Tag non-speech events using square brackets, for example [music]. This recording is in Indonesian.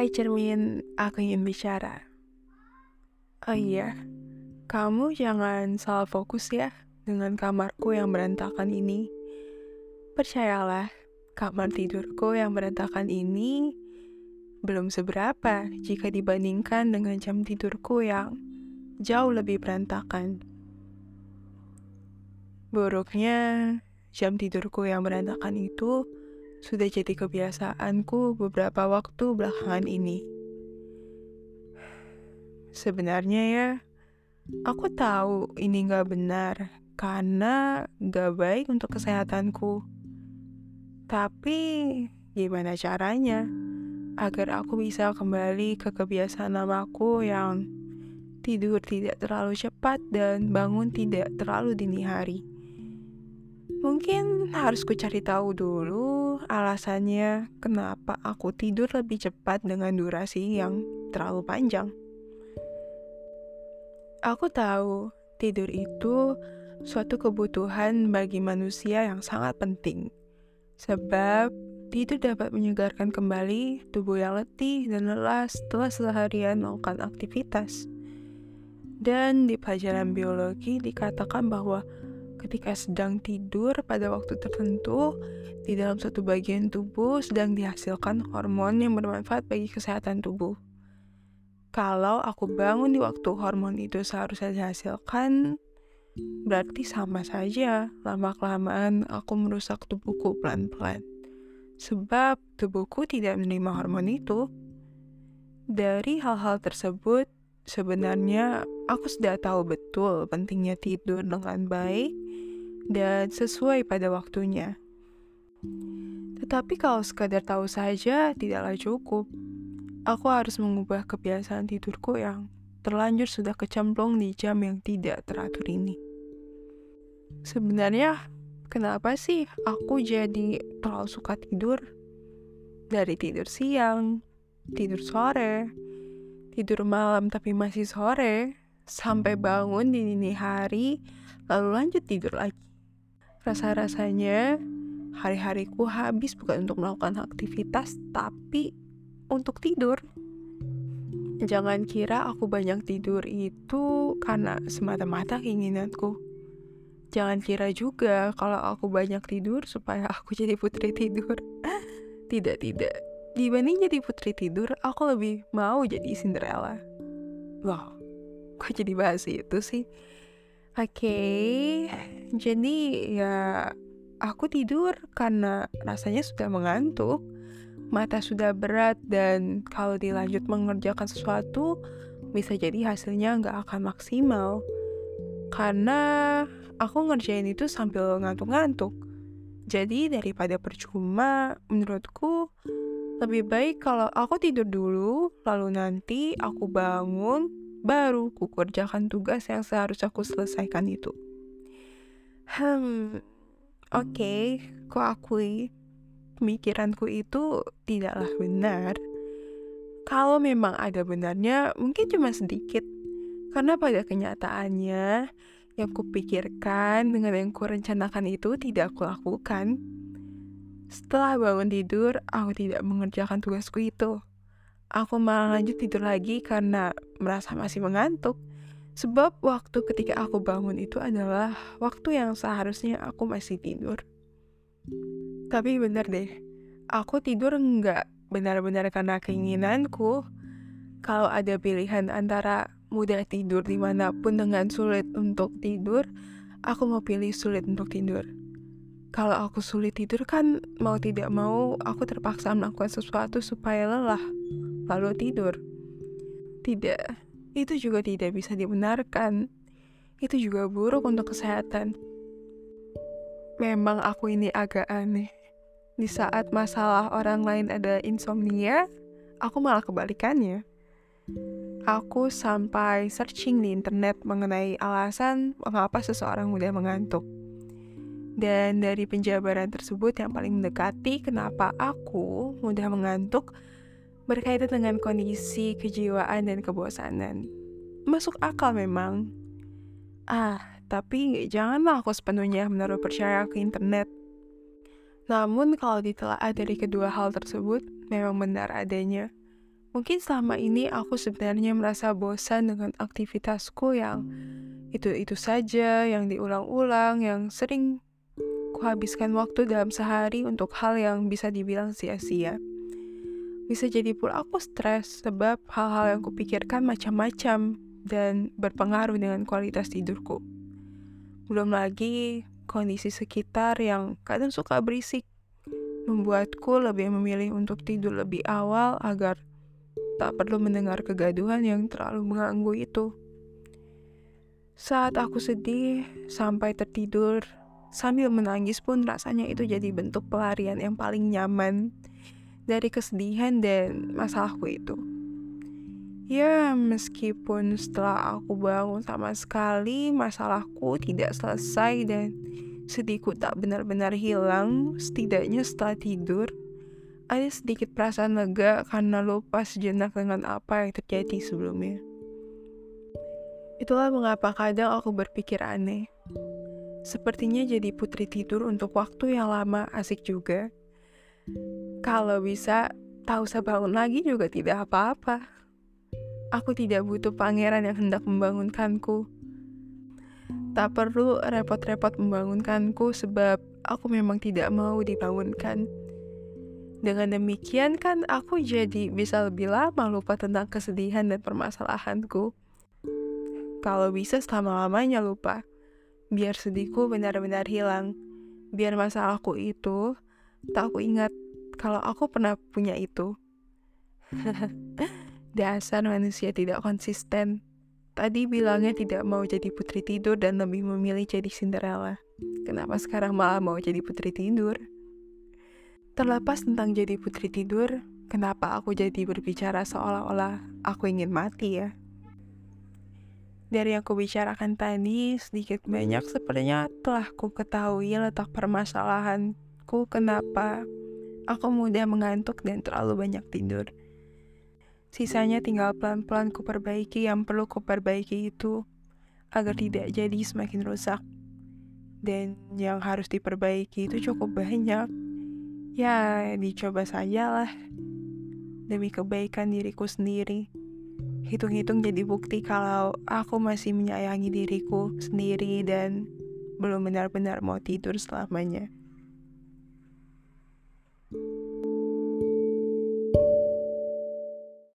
Hai cermin, aku ingin bicara. Oh iya, kamu jangan salah fokus ya dengan kamarku yang berantakan ini. Percayalah, kamar tidurku yang berantakan ini belum seberapa jika dibandingkan dengan jam tidurku yang jauh lebih berantakan. Buruknya, jam tidurku yang berantakan itu sudah jadi kebiasaanku beberapa waktu belakangan ini. Sebenarnya ya, aku tahu ini gak benar karena gak baik untuk kesehatanku. Tapi gimana caranya agar aku bisa kembali ke kebiasaan lamaku yang tidur tidak terlalu cepat dan bangun tidak terlalu dini hari. Mungkin harus ku cari tahu dulu alasannya kenapa aku tidur lebih cepat dengan durasi yang terlalu panjang. Aku tahu tidur itu suatu kebutuhan bagi manusia yang sangat penting. Sebab tidur dapat menyegarkan kembali tubuh yang letih dan lelah setelah seharian melakukan aktivitas. Dan di pelajaran biologi dikatakan bahwa ketika sedang tidur pada waktu tertentu, di dalam suatu bagian tubuh sedang dihasilkan hormon yang bermanfaat bagi kesehatan tubuh. Kalau aku bangun di waktu hormon itu seharusnya dihasilkan, berarti sama saja lama-kelamaan aku merusak tubuhku pelan-pelan. Sebab tubuhku tidak menerima hormon itu. Dari hal-hal tersebut, sebenarnya aku sudah tahu betul pentingnya tidur dengan baik dan sesuai pada waktunya. Tetapi kalau sekadar tahu saja tidaklah cukup. Aku harus mengubah kebiasaan tidurku yang terlanjur sudah kecemplung di jam yang tidak teratur ini. Sebenarnya, kenapa sih aku jadi terlalu suka tidur? Dari tidur siang, tidur sore, tidur malam tapi masih sore, sampai bangun di dini hari, lalu lanjut tidur lagi. Rasa-rasanya hari-hariku habis bukan untuk melakukan aktivitas, tapi untuk tidur. Jangan kira aku banyak tidur itu karena semata-mata keinginanku. Jangan kira juga kalau aku banyak tidur supaya aku jadi putri tidur. [laughs] tidak, tidak. Dibanding jadi putri tidur, aku lebih mau jadi Cinderella. Wow, kok jadi bahas itu sih? Oke, okay, jadi ya aku tidur karena rasanya sudah mengantuk, mata sudah berat dan kalau dilanjut mengerjakan sesuatu bisa jadi hasilnya nggak akan maksimal. Karena aku ngerjain itu sambil ngantuk-ngantuk. Jadi daripada percuma, menurutku lebih baik kalau aku tidur dulu, lalu nanti aku bangun, baru kukerjakan tugas yang seharusnya aku selesaikan itu. Hmm, oke, okay, ku akui pemikiranku itu tidaklah benar. Kalau memang ada benarnya, mungkin cuma sedikit. Karena pada kenyataannya, yang kupikirkan dengan yang kurencanakan itu tidak aku lakukan. Setelah bangun tidur, aku tidak mengerjakan tugasku itu aku malah lanjut tidur lagi karena merasa masih mengantuk. Sebab waktu ketika aku bangun itu adalah waktu yang seharusnya aku masih tidur. Tapi bener deh, aku tidur nggak benar-benar karena keinginanku. Kalau ada pilihan antara mudah tidur di mana pun dengan sulit untuk tidur, aku mau pilih sulit untuk tidur. Kalau aku sulit tidur kan mau tidak mau aku terpaksa melakukan sesuatu supaya lelah lalu tidur. Tidak, itu juga tidak bisa dibenarkan. Itu juga buruk untuk kesehatan. Memang aku ini agak aneh. Di saat masalah orang lain ada insomnia, aku malah kebalikannya. Aku sampai searching di internet mengenai alasan mengapa seseorang mudah mengantuk. Dan dari penjabaran tersebut yang paling mendekati kenapa aku mudah mengantuk berkaitan dengan kondisi kejiwaan dan kebosanan. Masuk akal memang. Ah, tapi janganlah aku sepenuhnya menaruh percaya ke internet. Namun kalau ditelaah dari kedua hal tersebut, memang benar adanya. Mungkin selama ini aku sebenarnya merasa bosan dengan aktivitasku yang itu-itu saja, yang diulang-ulang, yang sering kuhabiskan waktu dalam sehari untuk hal yang bisa dibilang sia-sia. Bisa jadi pula aku stres sebab hal-hal yang kupikirkan macam-macam dan berpengaruh dengan kualitas tidurku. Belum lagi kondisi sekitar yang kadang suka berisik, membuatku lebih memilih untuk tidur lebih awal agar tak perlu mendengar kegaduhan yang terlalu mengganggu itu. Saat aku sedih sampai tertidur, sambil menangis pun rasanya itu jadi bentuk pelarian yang paling nyaman dari kesedihan dan masalahku itu. Ya, meskipun setelah aku bangun sama sekali, masalahku tidak selesai dan sedihku tak benar-benar hilang, setidaknya setelah tidur, ada sedikit perasaan lega karena lupa sejenak dengan apa yang terjadi sebelumnya. Itulah mengapa kadang aku berpikir aneh. Sepertinya jadi putri tidur untuk waktu yang lama asik juga. Kalau bisa, tak usah bangun lagi juga tidak apa-apa. Aku tidak butuh pangeran yang hendak membangunkanku. Tak perlu repot-repot membangunkanku sebab aku memang tidak mau dibangunkan. Dengan demikian kan aku jadi bisa lebih lama lupa tentang kesedihan dan permasalahanku. Kalau bisa selama-lamanya lupa. Biar sedihku benar-benar hilang. Biar masalahku itu tak aku ingat kalau aku pernah punya itu. [laughs] Dasar manusia tidak konsisten. Tadi bilangnya tidak mau jadi putri tidur dan lebih memilih jadi Cinderella. Kenapa sekarang malah mau jadi putri tidur? Terlepas tentang jadi putri tidur, kenapa aku jadi berbicara seolah-olah aku ingin mati ya? Dari yang kubicarakan tadi, sedikit banyak sepertinya telah ku ketahui letak permasalahanku kenapa aku mudah mengantuk dan terlalu banyak tidur. Sisanya tinggal pelan-pelan ku perbaiki yang perlu ku perbaiki itu agar tidak jadi semakin rusak. Dan yang harus diperbaiki itu cukup banyak ya dicoba saja lah demi kebaikan diriku sendiri. Hitung-hitung jadi bukti kalau aku masih menyayangi diriku sendiri dan belum benar-benar mau tidur selamanya.